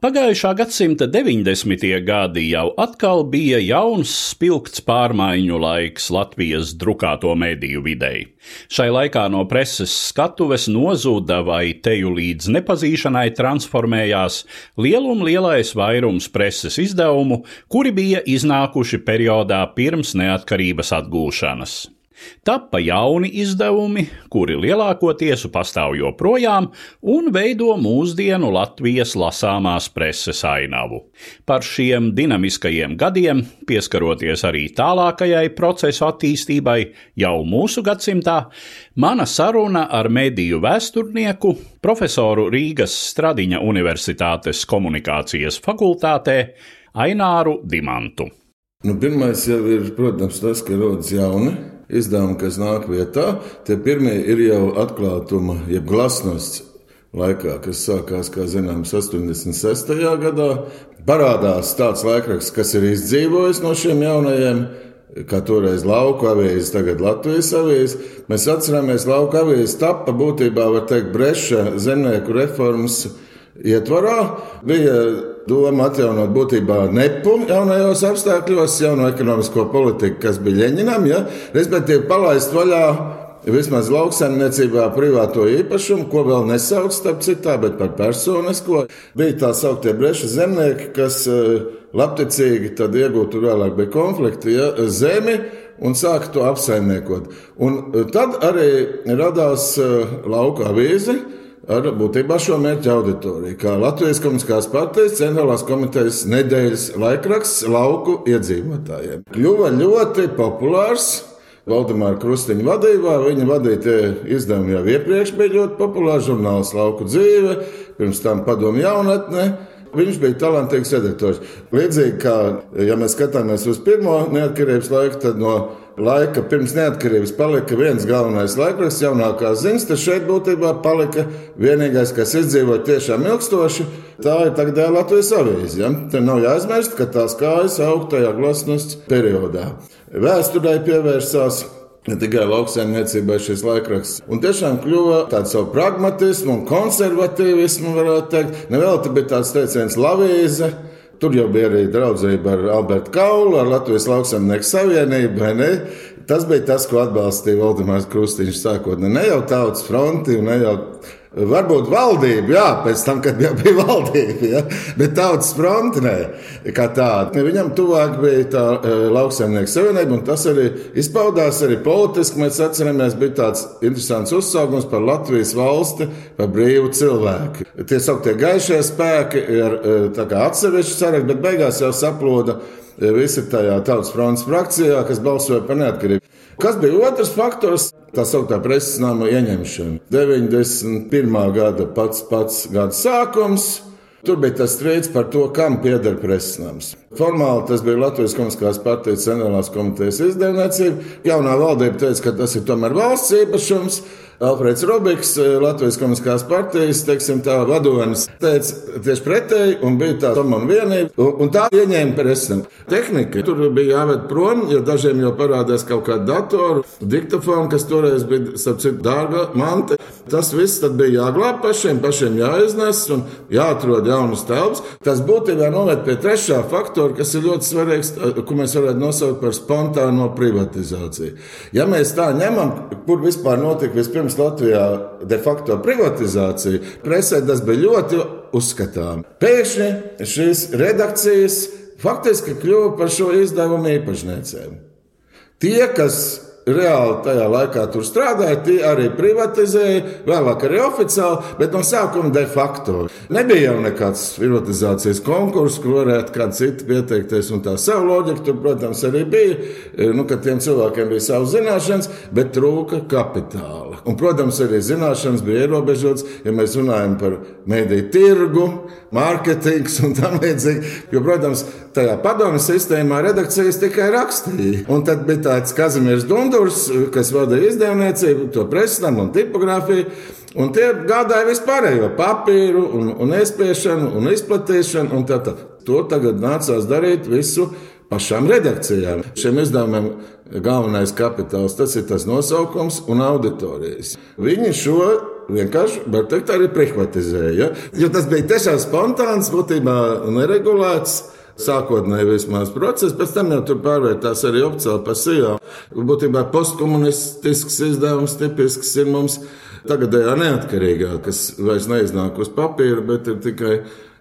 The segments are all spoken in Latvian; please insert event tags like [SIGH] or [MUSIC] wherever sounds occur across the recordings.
Pagājušā gadsimta 90. gadi jau atkal bija jauns, spilgts pārmaiņu laiks Latvijas drukāto mediju videi. Šai laikā no preses skatuves nozuda vai teju līdz nepazīšanai transformējās lielum lielais vairums preses izdevumu, kuri bija iznākuši periodā pirms neatkarības atgūšanas. Tappa jauni izdevumi, kuri lielākoties pastāv joprojām un veido mūsdienu Latvijas lasāmās preses ainavu. Par šiem dinamiskajiem gadiem, pieskaroties arī tālākajai procesu attīstībai jau mūsu gadsimtā, mana saruna ar mediju vēsturnieku, profesoru Rīgas Stradiņa Universitātes komunikācijas fakultātē Aināru Dimantu. Nu, pirmais jau ir, protams, tas, ka rodas jauni izdevumi, kas nāk vietā. Tie pirmie ir jau atklātuma, jeb glasnosti laikā, kas sākās, kā zināms, 86. gadā. Parādās tāds laikraksts, kas ir izdzīvojis no šiem jaunajiem. Kā toreiz lauka avīze, tagad Latvijas avīze. Mēs atceramies, ka lauka avīze tappa būtībā, var teikt, breša zemnieku reformas ietvarā. Bija doma atjaunot būtībā nepu jaunajos apstākļos, jauno ekonomisko politiku, kas bija Ļeņinam, ja? respektīvi palaist vaļā. Vismaz lauksaimniecībā privāto īpašumu, ko vēl nesauc starp citā, bet par personisko, bija tā sauktie breša zemnieki, kas eh, labticīgi tad iegūtu vēlāk bija konflikti, ja, zemi un sāka to apsaimniekot. Un eh, tad arī radās eh, lauka avīze, ar būtībā šo mērķu auditoriju. Kā Latvijas Komunistiskās partijas centrālās komitejas nedēļas laikraksts lauku iedzīvotājiem. Kļuva ļoti populārs. Valdemāra Krustiņa vadībā. Viņa vadītie izdevumi jau iepriekš bija ļoti populāri. Žurnāls Lauku dzīve, pirms tam padomu jaunatne. Viņš bija talantīgs redaktors. Līdzīgi kā, ja mēs skatāmies uz pirmo neatkarības laiku, tad no laika pirms neatkarības palika viens galvenais laikraksts, jaunākās ziņas. Tas šeit būtībā palika vienīgais, kas izdzīvoja tiešām ilgstoši. Tā ir tagad Latvijas avīze. Ja? Te nav jāaizmirst, ka tās kājas aug tajā glasnosti periodā. Vēsturē pievērsās ne tikai lauksaimniecībai šis laikraksts. Un tiešām kļuva tāds savu pragmatismu un konservatīvismu, varētu teikt. Nevēl te bija tāds teiciens lavīze. Tur jau bija arī draudzība ar Albertu Kaulu, ar Latvijas lauksaimnieku savienību. Tas bija tas, ko atbalstīja Valdemārs Krustīņš sākotnēji. Ne jau tautas fronti, ne jau Varbūt valdība, jā, pēc tam, kad jau bija [LAUGHS] valdība, ja? bet tautas fronte nē, kā tāda. Viņam tuvāk bija tā e, lauksaimnieku savienība, un tas arī izpaudās arī politiski. Mēs atceramies, bija tāds interesants uzsaukums par Latvijas valsti, par brīvu cilvēku. Tie sauktie gaišie spēki ir e, atsevišķi sarakti, bet beigās jau saploda e, visi tajā tautas frontes frakcijā, kas balsoja par neatkarību. Kas bija otrs faktors? Tā sauktā preses nama ieņemšana. 91. gada pats, pats gada sākums. Tur bija tas strīds par to, kam pieder preses nams. Formāli tas bija Latvijas Komunistiskās partijas centrālās komitejas izdevniecība. Jaunā valdība teica, ka tas ir tomēr valsts īpašums. Alfrēds Robiks, eh, Latvijas Komunistiskās partijas teiksim, tā, vadonis, teica tieši pretēji, un bija tā domāta vienība, un, un tā ieņēma presam. Tehnika tur bija jāved prom, jo dažiem jau parādās kaut kāda datora, diktofona, kas toreiz bija, starp citu, dārga manta. Tas viss bija jāglāb pašiem, pašiem jāiznes un jāatrod jaunas telpas. Tas būtībā noved pie trešā faktora, kas ir ļoti svarīgs, eh, ko mēs varētu nosaukt par spontāno privatizāciju. Ja mēs tā ņemam, kur vispār notika vispirms pirms Latvijā de facto privatizācija, presē tas bija ļoti uzskatām. Pēkšņi šīs redakcijas faktiski kļuva par šo izdevumu īpašniecēm. Tie, kas reāli tajā laikā tur strādāja, tie arī privatizēja, vēlāk arī oficiāli, bet no sākuma de facto. Nebija jau nekāds privatizācijas konkurss, kur varētu kāds cits pieteikties, un tā savu loģiku tur, protams, arī bija, nu, ka tiem cilvēkiem bija savas zināšanas, bet trūka kapitāla. Un, protams, arī zināšanas bija ierobežotas, ja mēs runājam par mediju tirgu, mārketings un tam līdzīgi. Jo, protams, tajā padomju sistēmā redakcijas tikai rakstīja. Un tad bija tāds Kazimieris Dundurs, kas vadīja izdevniecību, to presnam un tipogrāfiju. Un tie gādāja vispārējo papīru, un, un iespiešanu, un izplatīšanu. Un tā, tā. To tagad nācās darīt visu pašām redakcijām. Šiem izdevumiem galvenais kapitāls tas ir tas nosaukums un auditorijas. Viņi šo vienkārši, var teikt, arī privatizēja. Jo tas bija tiešām spontāns, būtībā neregulēts. Sākotnēji vismaz process, pēc tam jau tur pārvērtās arī oficiāli par SIA. Būtībā postkomunistisks izdevums tipisks ir mums tagadējā neatkarīgā, kas vairs neiznāk uz papīra, bet ir tikai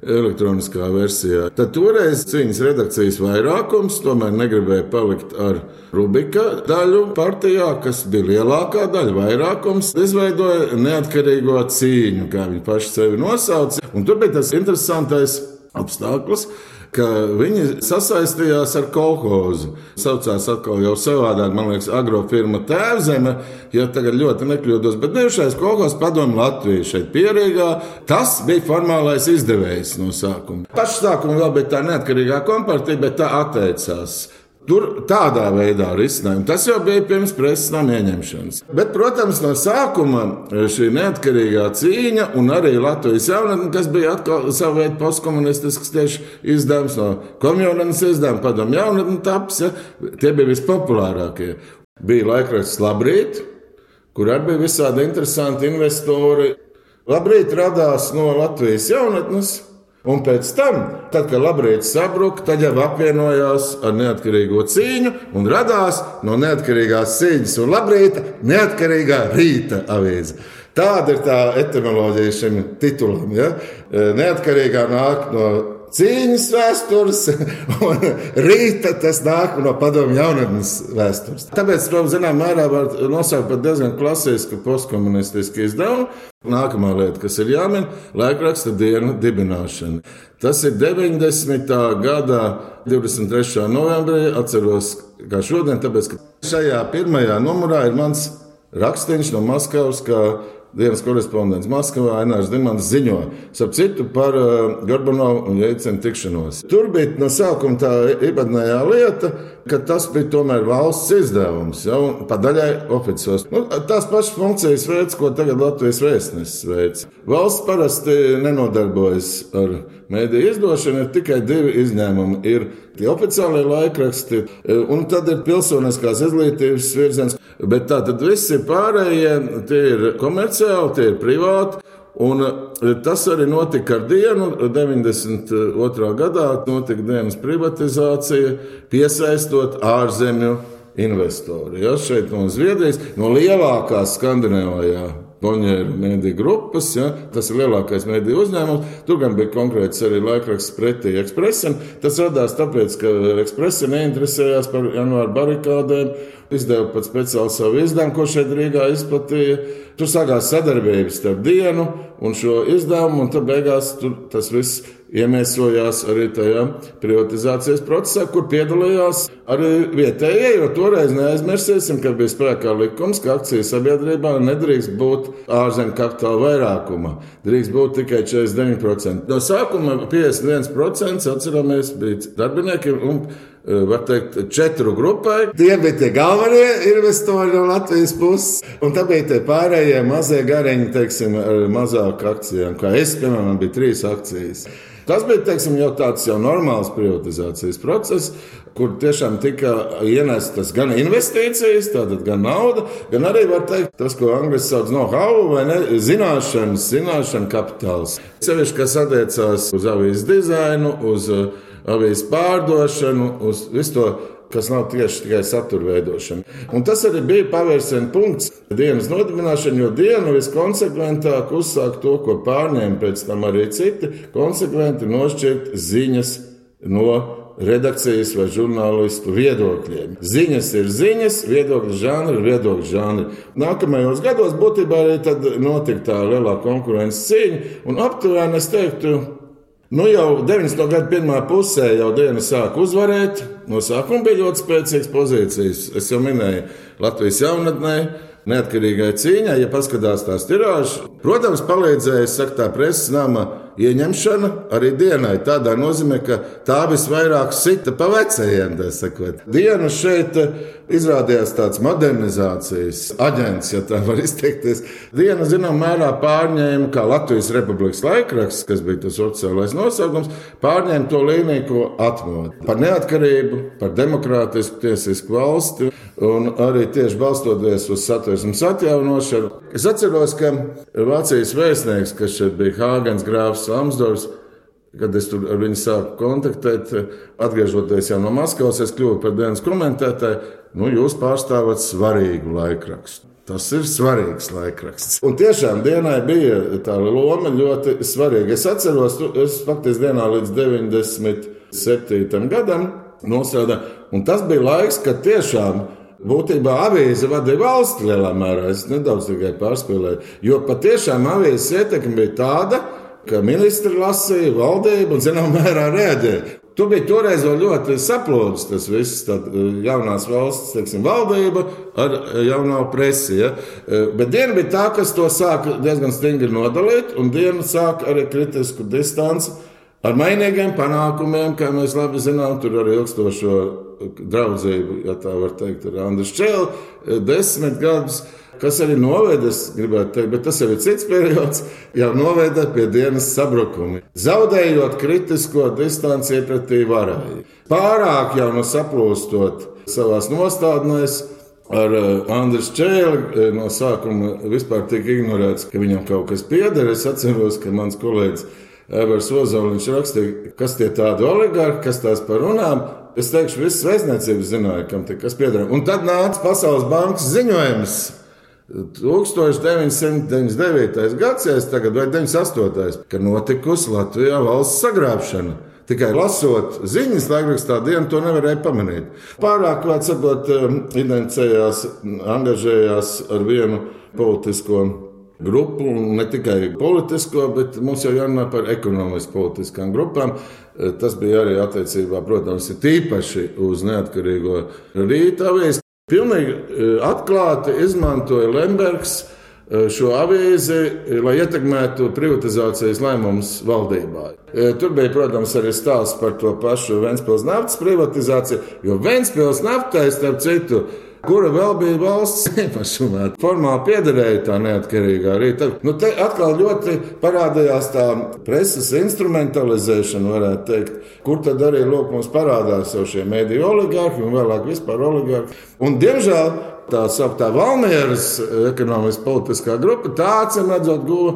elektroniskā versijā. Tad toreiz cīņas redakcijas vairākums tomēr negribēja palikt ar Rubika daļu partijā, kas bija lielākā daļa, vairākums. Izveidoja neatkarīgo cīņu, kā viņi paši sevi nosauca. Un tur bija tas interesantais apstākļus ka viņi sasaistījās ar kolhozu. Saucās atkal jau savādāk, man liekas, agrofirma Tēvzeme, ja tagad ļoti nekļūdos, bet bijušais kolhozs padomu Latviju šeit pierīgā. Tas bija formālais izdevējs no sākuma. Pašu sākumu vēl bija tā neatkarīgā kompartija, bet tā atteicās. Tur tādā veidā risinājumu. Tas jau bija pirms preses nama ieņemšanas. Bet, protams, no sākuma šī neatkarīgā cīņa un arī Latvijas jaunatne, kas bija atkal savu veidu postkomunistisks tieši izdevums no komjunas izdevuma, padomu jaunatne taps, ja, tie bija vispopulārākie. Bija laikraksts Labrīt, kur arī bija visādi interesanti investori. Labrīt radās no Latvijas jaunatnes. Un pēc tam, tad, kad Labrīts sabruka, tad jau apvienojās ar neatkarīgo cīņu un radās no neatkarīgās cīņas un Labrīta neatkarīgā rīta avīze. Tāda ir tā etimoloģija šim titulam. Ja? Neatkarīgā nāk no cīņas vēstures, [LAUGHS] un rīta tas nāk no padomju jaunatnes vēstures. Tāpēc, protams, zināmā mērā var nosaukt par diezgan klasisku postkomunistisku izdevumu. Nākamā lieta, kas ir jāmin, ir laikraksta dienu dibināšana. Tas ir 90. gada 23. novembrī. Atceros, kā šodien, tāpēc, ka šajā pirmajā numurā ir mans rakstīns no Maskavas dienas korespondents Maskavā, Ainārs Dimants ziņo ap citu par uh, Gorbanovu un Jeicenu tikšanos. Tur bija no sākuma tā īpatnējā lieta, ka tas bija tomēr valsts izdevums, ja, un pa daļai oficiāls. Nu, tās pašas funkcijas veids, ko tagad Latvijas vēstnesis veids. Valsts parasti nenodarbojas ar mēdīju izdošanu, ir tikai divi izņēmumi. Ir tie oficiālie laikraksti, un tad ir pilsoniskās izglītības virziens. Bet tā tad visi pārējie tie ir komerciāli, tie ir privāti. Un tas arī notika ar dienu. 92. gadā notika dienas privatizācija, piesaistot ārzemju investoru. Ja, šeit no Zviedrijas, no lielākās Skandināvijā Bonjeru mediju grupas. Ja? Tas ir lielākais mediju uzņēmums. Tur gan bija konkrēts arī laikraksts pretī ekspresam. Tas radās tāpēc, ka ekspresa neinteresējās par janvāra barikādēm. Izdeva pat speciālu savu izdevumu, ko šeit Rīgā izplatīja. Tur sākās sadarbības starp dienu un šo izdevumu, un tad beigās tas viss iemiesojās arī tajā privatizācijas procesā, kur piedalījās arī vietējie. Jo toreiz neaizmirsīsim, ka bija spēkā likums, ka akciju sabiedrībā nedrīkst būt ārzemju kapitāla vairākuma. Drīkst būt tikai 49%. No sākuma 51% atceramies bija darbinieki. Eh, var teikt, četru grupai. Tie bija tie galvenie investori no Latvijas puses, un tā bija tie pārējie mazie gariņi, teiksim, ar mazāku akcijām. Kā es, piemēram, bija trīs akcijas. Tas bija teiksim, jau tāds jau normāls privatizācijas process, kur tiešām tika ienestas gan investīcijas, tātad gan nauda, gan arī teikt, tas, ko angļuiski sauc no how vai ne, zināšanas, zināšana kapitāls. Sevišķi, kas attiecās uz avīzes dizainu, uz uh, avīzes pārdošanu, uz visu to, kas nav tieši tikai satura veidošana. Un tas arī bija pavērsiena punkts dienas nodibināšanai, jo diena viskonsekventāk uzsāk to, ko pārņēma pēc tam arī citi, konsekventi nošķirt ziņas no redakcijas vai žurnālistu viedokļiem. Ziņas ir ziņas, viedokļu žanri ir viedokļu žanri. Nākamajos gados būtībā arī notika tā lielā konkurences cīņa, un aptuveni es teiktu, Nu, jau 90. gada pirmā pusē jau diena sāka uzvarēt. No sākuma bija ļoti spēcīgas pozīcijas. Es jau minēju Latvijas jaunatnē, neatkarīgai cīņai, ja paskatās tās tirāžas. Protams, palīdzēja, saka, tā preses nama ieņemšana arī dienai. Tādā nozīmē, ka tā visvairāk sita pa vecajiem. Dienu šeit izrādījās tāds modernizācijas aģents, ja tā var izteikties. Diena, zinām, mērā pārņēma, kā Latvijas Republikas laikraksts, kas bija tas oficiālais nosaukums, pārņēma to līniju, ko atmoda. Par neatkarību, par demokrātisku tiesisku valsti un arī tieši balstoties uz satversmes atjaunošanu. Es atceros, ka Vācijas vēstnieks, kas šeit bija Hāgens grāfs Amsdors, kad es tur ar viņu sāku kontaktēt, atgriežoties jau no Maskavas, es kļuvu par dienas komentētāju. Nu, jūs pārstāvat svarīgu laikrakstu. Tas ir svarīgs laikraksts. Un tiešām dienai bija tā loma ļoti svarīga. Es atceros, es faktiski dienā līdz 97. gadam nostrādāju, un tas bija laiks, kad tiešām Būtībā avīze vadīja valsts lielā mērā. Es nedaudz tikai pārspēlēju. Jo patiešām avīzes ietekme bija tāda, ka ministri lasīja, valdība un zināmā mērā reaģēja. Tu biji toreiz ļoti saplūdis, tas viss, tā eh, jaunās valsts, teiksim, valdība ar eh, jauno presi. Ja? Eh, bet diena bija tā, kas to sāka diezgan stingri nodalīt, un diena sāka arī kritisku distanci ar mainīgiem panākumiem, kā mēs labi zinām, tur arī ilgstošo draudzību, ja tā var teikt, ar Andriu Čēlu, desmit gadus. Kas arī noveda, es gribētu teikt, bet tas jau ir cits periods, jau noveda pie dienas sabrukuma. Zaudējot kritisko distanci pretī varai. Pārāk jau no saplūstot savās nostādnēs, ar Andriu Čēli no sākuma vispār tika ignorēts, ka viņam kaut kas pieder. Es atceros, ka mans kolēģis Evers Ozoliņš rakstīja, kas tie tādi oligarhi, kas tās par runām. Es teikšu, visas vēstniecības zināja, kam te kas pieder. Un tad nāca Pasaules bankas ziņojums. 1999. gads, tagad vai 98. kad notikusi Latvijā valsts sagrābšana. Tikai lasot ziņas, laikrakstā dienu to nevarēja pamanīt. Pārāk, kā sakot, um, identificējās, angažējās ar vienu politisko grupu, ne tikai politisko, bet mums jau jārunā par ekonomisku politiskām grupām. Tas bija arī attiecībā, protams, tīpaši uz neatkarīgo rīta avīzi. Pilnīgi eh, atklāti izmantoja Lembergs eh, šo avīzi, lai ietekmētu privatizācijas lēmumus valdībā. Tur bija, protams, arī stāsts par to pašu Ventspils naftas privatizāciju, jo Ventspils naftai, starp citu, kura vēl bija valsts [LAUGHS] īpašumā. Formāli piederēja tā neatkarīgā arī. Tad, nu, te atkal ļoti parādījās tā preses instrumentalizēšana, varētu teikt, kur tad arī lūk, mums parādās jau šie mediju oligārhi un vēlāk vispār oligārhi. Un, diemžēl tā sauktā Valmieras ekonomiskā politiskā grupa, tā acīm redzot, guva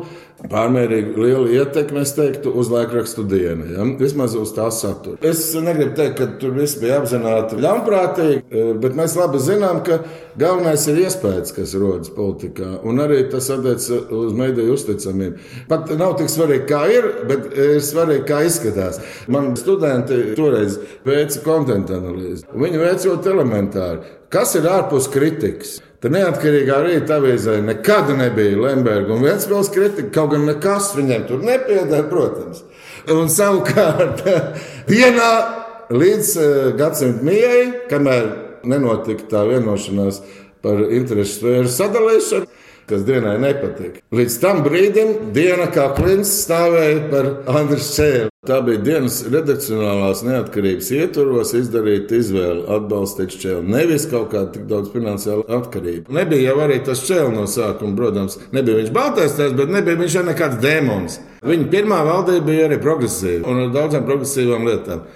pārmērīgi liela ietekme, es teiktu, uz laikrakstu dienu. Ja? Vismaz uz tā satura. Es negribu teikt, ka tur viss bija apzināti ļaunprātīgi, e, bet mēs labi zinām, ka galvenais ir iespējas, kas rodas politikā, un arī tas attiecas uz mediju uzticamību. Pat nav tik svarīgi, kā ir, bet ir svarīgi, kā izskatās. Man studenti toreiz veica konta analīzi. Viņi veica ļoti elementāri. Kas ir ārpus kritikas? Tad neatkarīgā rīta avīzē nekad nebija Lemberga un Vēncpils kritika, kaut gan nekas viņiem tur nepiedara, protams. Un savukārt [LAUGHS] vienā līdz eh, gadsimta mijai, kamēr nenotika tā vienošanās par interesu sfēru sadalīšanu, kas dienai nepatika. Līdz tam brīdim diena kā klints stāvēja par Andriu Čēlu. Tā bija dienas redakcionālās neatkarības ietvaros izdarīt izvēli atbalstīt Čēlu. Nevis kaut kāda tik daudz finansiāla atkarība. Nebija jau arī tas Čēlu no sākuma, protams, nebija viņš baltais tēls, bet nebija viņš arī nekāds demons. Viņa pirmā valdība bija arī progresīva un ar daudzām progresīvām lietām.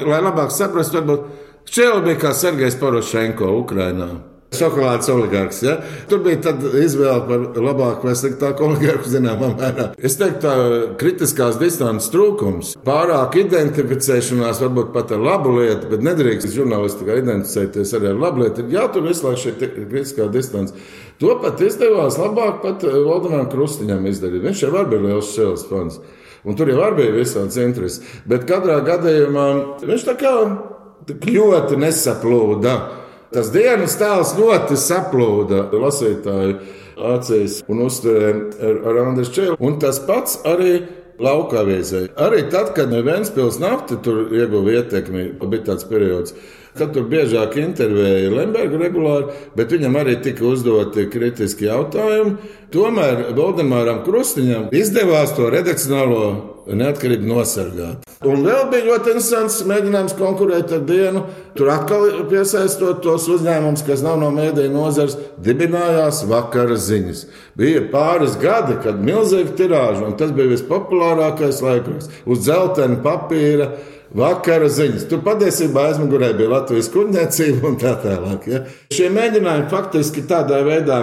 Lai labāk saprastu, varbūt Čēlu bija kā Sergejs Porošenko Ukrainā. Šokolādes oligārks. Ja? Tur bija izvēle par labāku vai sliktāku oligārku zināmā mērā. Es teiktu, tā kritiskās distances trūkums, pārāk identificēšanās varbūt pat ar labu lietu, bet nedrīkst žurnālistikā identificēties arī ar labu lietu. Ir jātur visu laiku šī kritiskā distance. To pat izdevās labāk pat Valdemāram Krustiņam izdarīt. Viņš jau bija liels šēls fans. Un tur jau bija visāds intereses. Bet katrā gadījumā viņš tā kā ļoti nesaplūda. Tas dienas tēls ļoti saplūda lasītāju acīs un uzturē Andriu Čēlu. Un tas pats arī lauka avīzē. Arī tad, kad Vēnspils nafta tur ieguva ietekmi, bija tāds periods. Kad tur biežāk intervēja Lemberga regulāri, bet viņam arī tika uzdoti kritiski jautājumi. Tomēr Valdemāram Krustiņam izdevās to redakcionālo neatkarību nosargāt. Un vēl bija ļoti interesants mēģinājums konkurēt ar dienu. Tur atkal piesaistot tos uzņēmumus, kas nav no mēdīņu nozares, dibinājās vakara ziņas. Bija pāris gadi, kad bija milzīga tirāža, un tas bija vispopulārākais laikraksts uz dzeltena papīra vakara ziņas. Tur patiesībā aizmugurē bija Latvijas kuģniecība un tā tālāk. Ja? Šie mēģinājumi faktiski tādā veidā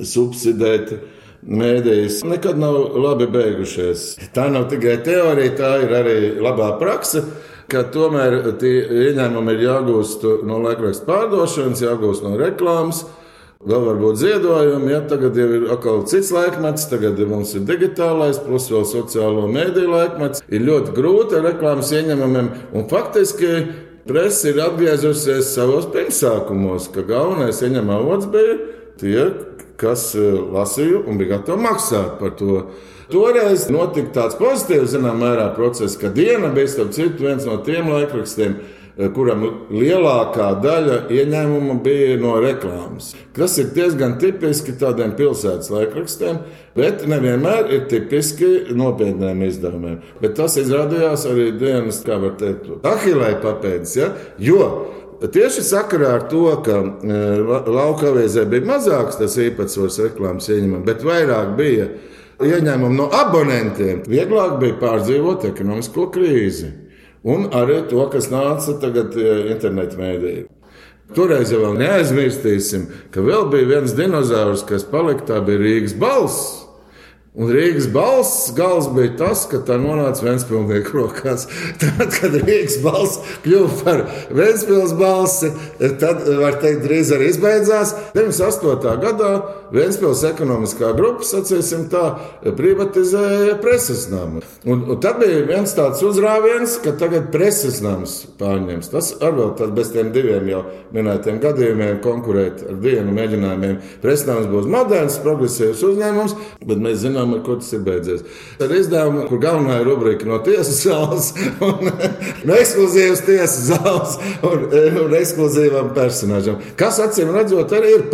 subsidēt. Mēdījis nekad nav labi beigušies. Tā nav tikai teorija, tā ir arī labā praksa tomēr tie ieņēmumi ir jāgūst no laikraksta pārdošanas, jāgūst no reklāmas. Vēl var būt ziedojumi, ja tagad jau ir atkal cits laikmets, tagad mums ir digitālais, plus vēl sociālo mēdīju laikmets. Ir ļoti grūti ar reklāmas ieņēmumiem, un faktiski presa ir atgriezusies savos pirmsākumos, ka galvenais ieņem avots bija tie, kas e, lasīja un bija gatavi maksāt par to. Toreiz notika tāds pozitīvs, zināmā mērā, process, ka diena bija starp citu viens no tiem laikrakstiem, Eh, kuram lielākā daļa ieņēmuma bija no reklāmas. Tas ir diezgan tipiski tādiem pilsētas laikrakstiem, bet nevienmēr ir tipiski nopietniem izdevumiem. Bet tas izrādījās arī dienas, kā var teikt, ahilē papēdis. Ja? Jo Tieši sakarā ar to, ka e, lauka aviezē bija mazāks tas īpatsvars reklāmas ieņemam, bet vairāk bija ieņēmumu no abonentiem, vieglāk bija pārdzīvot ekonomisko krīzi un arī to, kas nāca tagad e, internetu mēdīju. Toreiz jau neaizmirsīsim, ka vēl bija viens dinozaurs, kas palika, tā bija Rīgas balss. Un Rīgas balss gals bija tas, ka tā nonāca Vēnspilsnieku rokās. [LAUGHS] Tad, kad Rīgas balss kļuva par Vēnspils balsi, tad, var teikt, drīz arī izbeidzās. 98. gadā Vēnspils ekonomiskā grupa, sacīsim tā, privatizēja preses namu. Un, un tad bija viens tāds uzrāviens, ka tagad preses nams pārņems. Tas arī vēl tad bez tiem diviem jau minētiem gadījumiem konkurēt ar dienu mēģinājumiem. Preses nams būs moderns, progresīvs uzņēmums, bet mēs zinām, ar ko tas ir beidzies. Ar izdevumu, kur galvenā ir rubrika no tiesas zāles, [LAUGHS] un ekskluzīvas tiesas zāles un, un ekskluzīvam personāžam. Kas acīm redzot, arī ir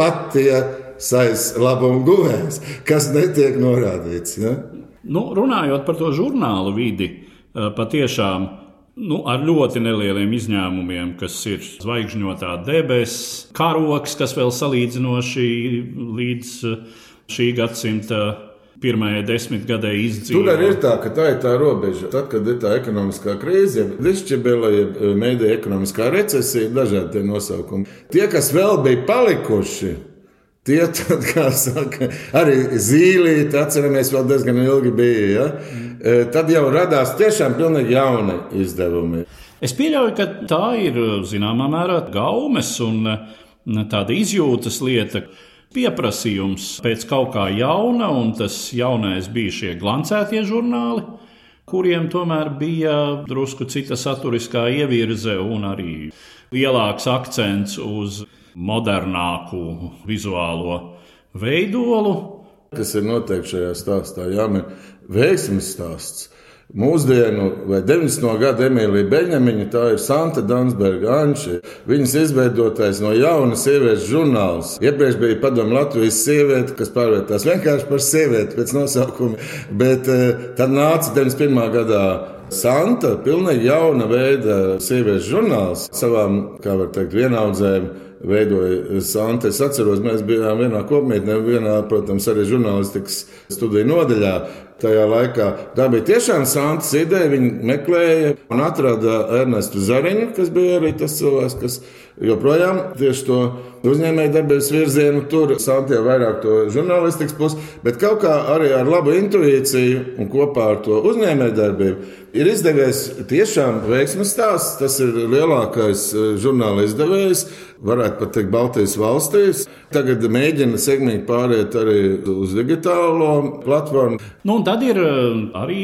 patiesais labuma guvējs, kas netiek norādīts. Ja? Nu, runājot par to žurnālu vidi, eh, patiešām nu, ar ļoti nelieliem izņēmumiem, kas ir zvaigžņotā debesis, karoks, kas vēl salīdzinoši līdz eh, šī gadsimta pirmajai desmitgadē izdzīvot. Tur arī ir tā, ka tā ir tā robeža. Tad, kad ir tā ekonomiskā krīze, ja dišķibela, ja e, mēdī ekonomiskā recesija, dažādi tie nosaukumi. Tie, kas vēl bija palikuši, Tie, [LAUGHS] tad, kā saka, arī zīlīti, atceramies, vēl diezgan ilgi bija. Ja? Mm. Tad jau radās tiešām pilnīgi jauni izdevumi. Es pieļauju, ka tā ir zināmā mērā gaumes un tāda izjūtas lieta pieprasījums pēc kaut kā jauna, un tas jaunais bija šie glancētie žurnāli, kuriem tomēr bija drusku cita saturiskā ievirze un arī lielāks akcents uz modernāku vizuālo veidolu. Kas ir noteikti šajā stāstā? Jā, man ir veiksmes stāsts mūsdienu vai 90. gada Emīlija Beņemiņa, tā ir Santa Dansberga Anči. Viņas izveidotais no jauna sievietes žurnāls. Iepriekš bija padomu Latvijas sieviete, kas pārvērtās vienkārši par sievieti pēc nosaukuma, bet eh, tad nāca 91. gadā. Santa, pilnīgi jauna veida sievietes žurnāls savām, kā var teikt, vienaudzēm veidoja Santa. Es atceros, mēs bijām vienā kopmītnē, vienā, protams, arī žurnālistikas studiju nodaļā tajā laikā. Tā bija tiešām Santas ideja. Viņi meklēja un atrada Ernestu Zariņu, kas bija arī tas cilvēks, kas joprojām tieši to uzņēmējdarbības virzienu tur, Santijā vairāk to žurnālistikas pusi, bet kaut kā arī ar labu intuīciju un kopā ar to uzņēmējdarbību ir izdevies tiešām veiksmes stāsts. Tas ir lielākais eh, žurnāla izdevējs, varētu pat teikt, Baltijas valstīs. Tagad mēģina segmīgi pāriet arī uz digitālo platformu. Nu, tad ir eh, arī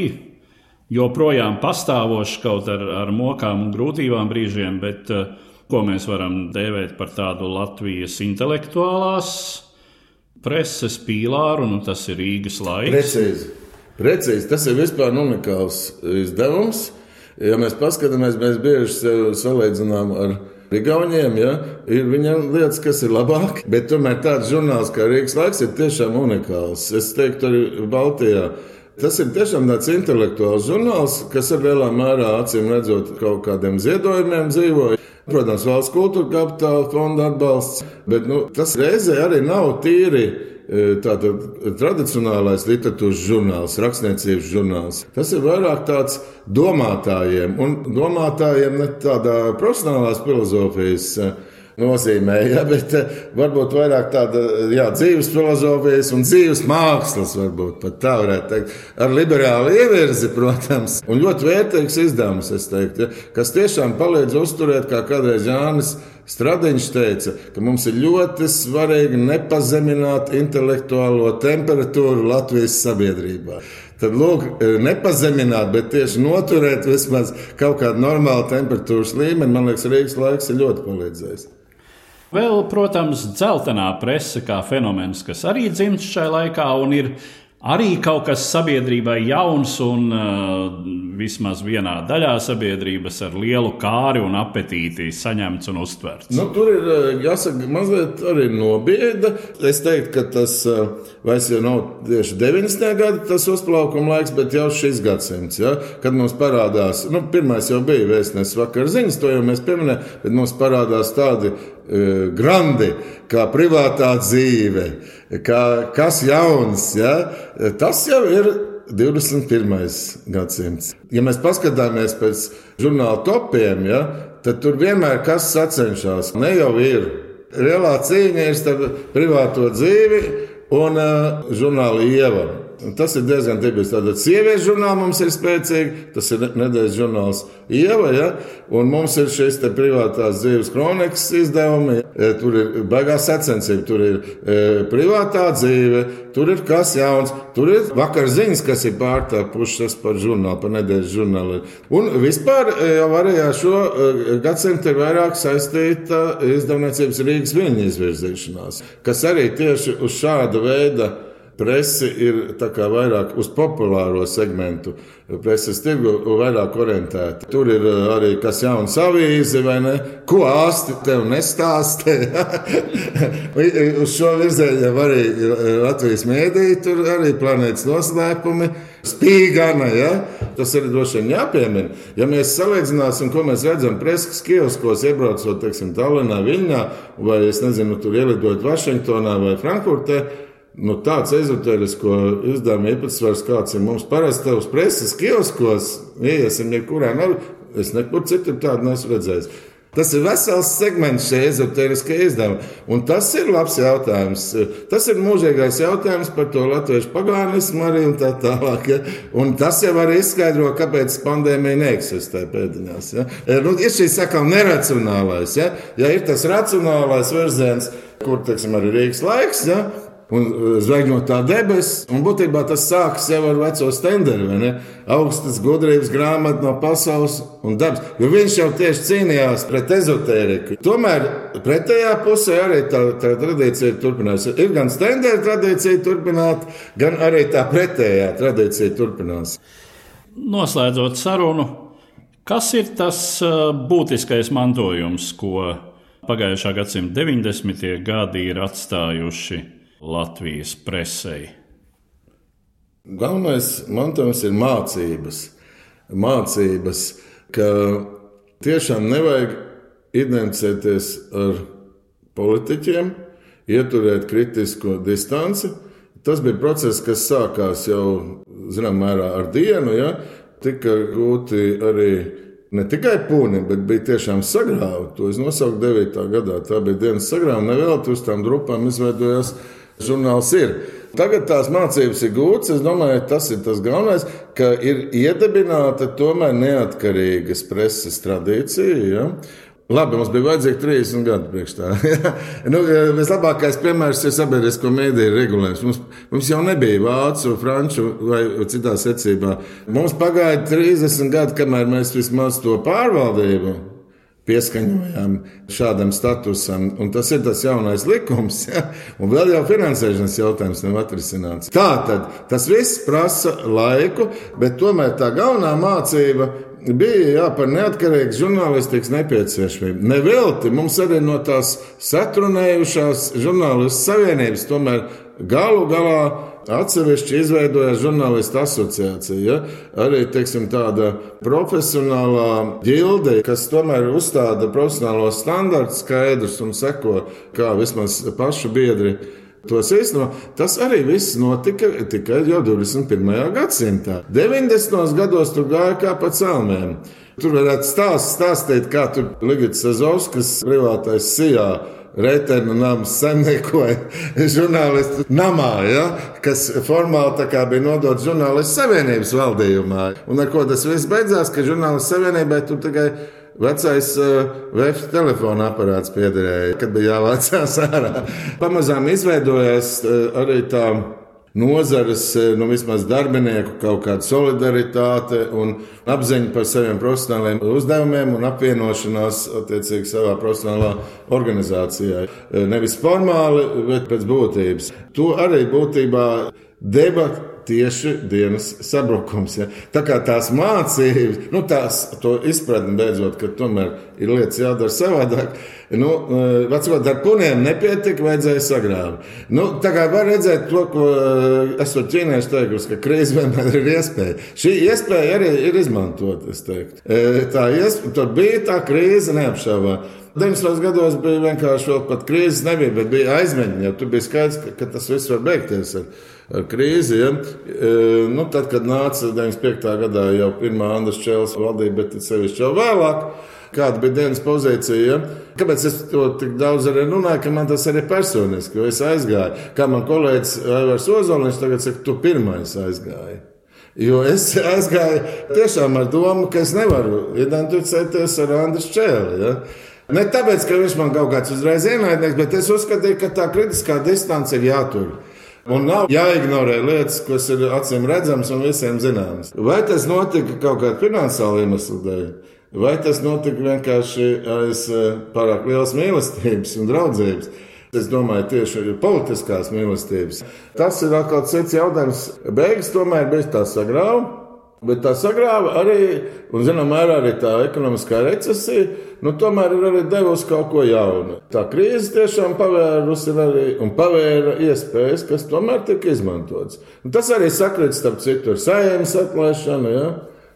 joprojām pastāvošs kaut ar, ar mokām un grūtībām brīžiem, bet uh, ko mēs varam dēvēt par tādu Latvijas intelektuālās preses pīlāru, nu tas ir Rīgas laiks. Precīzi. Precīzi. Tas ir vispār unikāls izdevums. Ja mēs paskatāmies, mēs bieži salīdzinām ar Igauniem, ja, ir lietas, kas ir labāk, bet tomēr tāds žurnāls kā Rīgas laiks ir tiešām unikāls. Es teiktu, arī Baltijā. Tas ir tiešām tāds intelektuāls žurnāls, kas ar lielā mērā acīm redzot kaut kādiem ziedojumiem dzīvoja. Protams, valsts kultūra kapitāla fonda atbalsts, bet nu, tas reizē arī nav tīri. Tātad tradicionālais literatūras žurnāls, rakstniecības žurnāls. Tas ir vairāk tāds domātājiem, un domātājiem ne tādā profesionālās filozofijas nozīmē, ja, bet eh, varbūt vairāk tāda jā, dzīves filozofijas un dzīves mākslas, varbūt pat tā varētu teikt, ar liberālu ievirzi, protams, un ļoti vērtīgs izdevums, es teiktu, ja, kas tiešām palīdz uzturēt, kā kādreiz Jānis. Stradiņš teica, ka mums ir ļoti svarīgi nepazemināt intelektuālo temperatūru Latvijas sabiedrībā. Tad, lūk, nepazemināt, bet tieši noturēt vismaz kaut kādu normālu temperatūras līmeni, man liekas, Rīgas laiks ir ļoti palīdzējis. Vēl, protams, dzeltenā prese kā fenomens, kas arī dzimts šajā laikā un ir arī kaut kas sabiedrībai jauns un uh, vismaz vienā daļā sabiedrības ar lielu kāri un apetīti saņemts un uztverts. Nu, tur ir uh, jāsaka, mazliet arī nobieda. Es teiktu, ka tas uh, vairs jau nav tieši 90. gada tas uzplaukuma laiks, bet jau šis gadsimts, ja, kad mums parādās, nu, pirmais jau bija vēstnesis vakar ziņas, to jau mēs pieminējām, bet mums parādās tādi grandi kā privātā dzīve kā, kas jauns, ja? tas jau ir 21. gadsimts. Ja mēs paskatāmies pēc žurnāla topiem, ja, tad tur vienmēr kas sacenšas. Ne jau ir. Lielā cīņa ir starp privāto dzīvi un uh, žurnāla ievaru. Tas ir diezgan tipisks. Tātad sieviešu žurnāls mums ir spēcīgs, tas ir nedēļas žurnāls Ieva, ja? un mums ir šis privātās dzīves kronikas izdevumi. E, tur ir baigā sacensība, tur ir e, privātā dzīve, tur ir kas jauns, tur ir vakar ziņas, kas ir pārtāpušas par žurnālu, par nedēļas žurnālu. Un vispār e, jau ar šo e, gadsimtu ir vairāk saistīta izdevniecības Rīgas viņa izvirzīšanās, kas arī tieši uz šāda veida Presi ir vairāk uz populāro segmentu, preses tirgu vairāk orientēta. Tur ir uh, arī kas jauns avīze, vai ne? Ko ārsti tev nestāstē? [LAUGHS] uz šo virzienu arī Latvijas mēdīja, tur arī planētas noslēpumi. Spīgana, ja? tas arī droši vien jāpiemina. Ja mēs salīdzināsim, ko mēs redzam preses kioskos, iebraucot, teiksim, Tallinā, Viņā, vai es nezinu, tur ielidot Vašingtonā vai Frankfurtē, nu, tāds ezotērisko izdevumu īpatsvars, kāds ir mums parasti uz preses kioskos, iesim jebkurā, nav, es nekur citur tādu neesmu redzējis. Tas ir vesels segments šie ezoteriskie izdevumi. Un tas ir labs jautājums. Tas ir mūžīgais jautājums par to latviešu pagānismu arī un tā tālāk. Ja? Un tas jau arī izskaidro, kāpēc pandēmija neeksistē pēdiņās. Ja? Nu, ir šī sakām neracionālais. Ja? ja ir tas racionālais virziens, kur, teiksim, arī Rīgas laiks, ja? Un uh, zvaigznotā debesis. Un būtībā tas sākas jau ar veco stenderi, augstas gudrības grāmatu no pasaules un dabas. Jo viņš jau tieši cīnījās pret ezotēriku. Tomēr pretējā pusē arī tā, tā tradīcija turpinās. Ir gan stendera tradīcija turpināt, gan arī tā pretējā tradīcija turpinās. Noslēdzot sarunu, kas ir tas uh, būtiskais mantojums, ko pagājušā gadsimta 90. gadi ir atstājuši Latvijas presei? Galvenais mantojums ir mācības. Mācības, ka tiešām nevajag identificēties ar politiķiem, ieturēt kritisku distanci. Tas bija process, kas sākās jau zināmā mērā ar dienu. Ja? Tika gūti arī ne tikai pūni, bet bija tiešām sagrāvti. To es nosaucu 9. gadā. Tā bija dienas sagrāvta. Nevēl uz tām grupām izveidojās žurnāls ir. Tagad tās mācības ir gūtas. Es domāju, tas ir tas galvenais, ka ir iedibināta tomēr neatkarīgas preses tradīcija. Ja? Labi, mums bija vajadzīgi 30 gadi priekš tā. [LAUGHS] nu, vislabākais piemērs ir sabiedrisko mēdīju regulējums. Mums, mums jau nebija vācu, franču vai citā secībā. Mums pagāja 30 gadi, kamēr mēs vismaz to pārvaldību pieskaņojām šādam statusam. Un tas ir tas jaunais likums, ja? un vēl jau finansēšanas jautājums nav atrisināts. Tā tad tas viss prasa laiku, bet tomēr tā galvenā mācība bija jā, par neatkarīgas žurnālistikas nepieciešamību. Nevelti mums arī no tās satrunējušās žurnālistu savienības tomēr galu galā atsevišķi izveidojās žurnālistu asociācija. Ja? Arī teiksim, tāda profesionālā ģilde, kas tomēr uzstāda profesionālos standartus skaidrs un seko, kā vismaz pašu biedri tos īstenībā. Tas arī viss notika tikai jau 21. gadsimtā. 90. gados tur gāja kā pa celmēm. Tur varētu stāst, stāstīt, kā tur Ligits Zazovskis privātais sijā. Reitena nams saimniekoja žurnālistu namā, ja, kas formāli bija nodots žurnālistu savienības valdījumā. Un ar ko tas viss beidzās, ka žurnālistu savienībai tur tikai Vecais uh, eh, VF telefona aparāts piederēja, kad bija jāvācās [LAUGHS] ārā. Pamazām izveidojās uh, arī tā nozares, eh, nu, vismaz darbinieku kaut kāda solidaritāte un apziņa par saviem profesionāliem uzdevumiem un apvienošanās attiecīgi savā profesionālā organizācijā. Nevis formāli, bet pēc būtības. To arī būtībā debata tieši dienas sabrukums. Ja. Tā kā tās mācības, nu, tās izpratne beidzot, ka tomēr ir lietas jādara savādāk. Nu, eh, Vecot ar puniem nepietika, vajadzēja sagrābt. Nu, tā kā var redzēt to, ko eh, esmu ķīnieši teikusi, ka krīze vienmēr ir iespēja. Šī iespēja arī ir izmantota, es teiktu. Eh, tā iespēja, tur bija tā krīze neapšaubām. 90. gados bija vienkārši vēl pat krīzes, nebija, bet bija aizmeņi, jo tur bija skaidrs, ka, ka tas viss var beigties. Ar, ar krīzi. Ja? E, nu, tad, kad nāca 95. gadā jau pirmā Andrēs Čēlis valdība, bet sevišķi jau vēlāk. Kāda bija dienas pozīcija? Ja? Kāpēc es to tik daudz arī runāju, ka man tas arī personiski, jo es aizgāju. Kā man kolēģis Aivars Ozoliņš tagad saka, tu pirmais aizgāji. Jo es aizgāju tiešām ar domu, ka es nevaru identificēties ar Andrēs Čēli. Ja? Ne tāpēc, ka viņš man kaut kāds uzreiz ienaidnieks, bet es uzskatīju, ka tā kritiskā distance ir jātur. Un nav jāignorē lietas, kas ir acīm redzamas un visiem zināmas. Vai tas notika kaut kāda finansiāla iemesla dēļ, vai tas notika vienkārši aiz eh, pārāk lielas mīlestības un draudzības? Es domāju, tieši politiskās mīlestības. Tas ir atkal cits jautājums. Beigas tomēr bija tā sagrauta. Bet tā sagrāva arī, un zināmā mērā arī tā ekonomiskā recesija, nu, tomēr ir arī devusi kaut ko jaunu. Tā krīze tiešām pavērusi arī un pavēra iespējas, kas tomēr tika izmantotas. Tas arī sakrīt starp citu ar saimnes atlaišanu. Ja?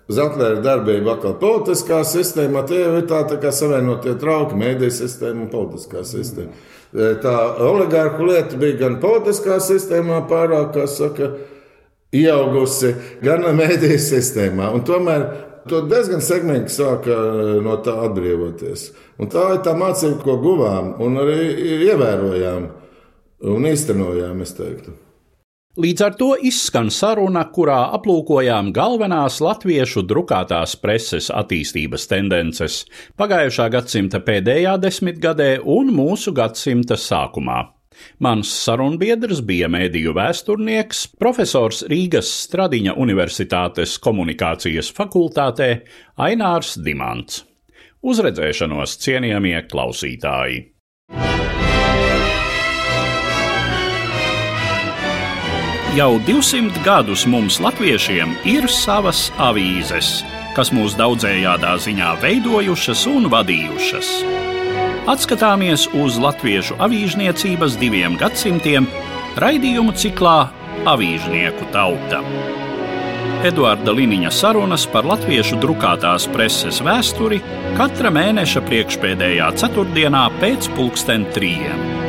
Zetlera darbība atkal politiskā sistēmā, tie ir tā, tā kā savienotie trauki, mēdīņu sistēma un politiskā sistēma. Tā oligārku lieta bija gan politiskā sistēmā pārāk, kā saka, ieaugusi gan mēdīņu sistēmā. Tomēr to diezgan segmenti sāka eh, no tā atbrīvoties. Un tā ir tā mācība, ko guvām un arī ievērojām un īstenojām, es teiktu. Līdz ar to izskan saruna, kurā aplūkojām galvenās latviešu drukātās preses attīstības tendences pagājušā gadsimta pēdējā desmitgadē un mūsu gadsimta sākumā. Mans sarunbiedrs bija mēdīju vēsturnieks, profesors Rīgas Stradiņa Universitātes komunikācijas fakultātē Ainārs Dimants. Uzredzēšanos cienījamie klausītāji! Jau 200 gadus mums, latviešiem, ir savas avīzes, kas mūs daudzējādā ziņā veidojušas un vadījušas. Atskatāmies uz latviešu avīžniecības diviem gadsimtiem raidījumu ciklā Avīžnieku tauta. Eduarda Liniņa sarunas par latviešu drukātās preses vēsturi katra mēneša priekšpēdējā ceturtdienā pēc pulksten trījiem.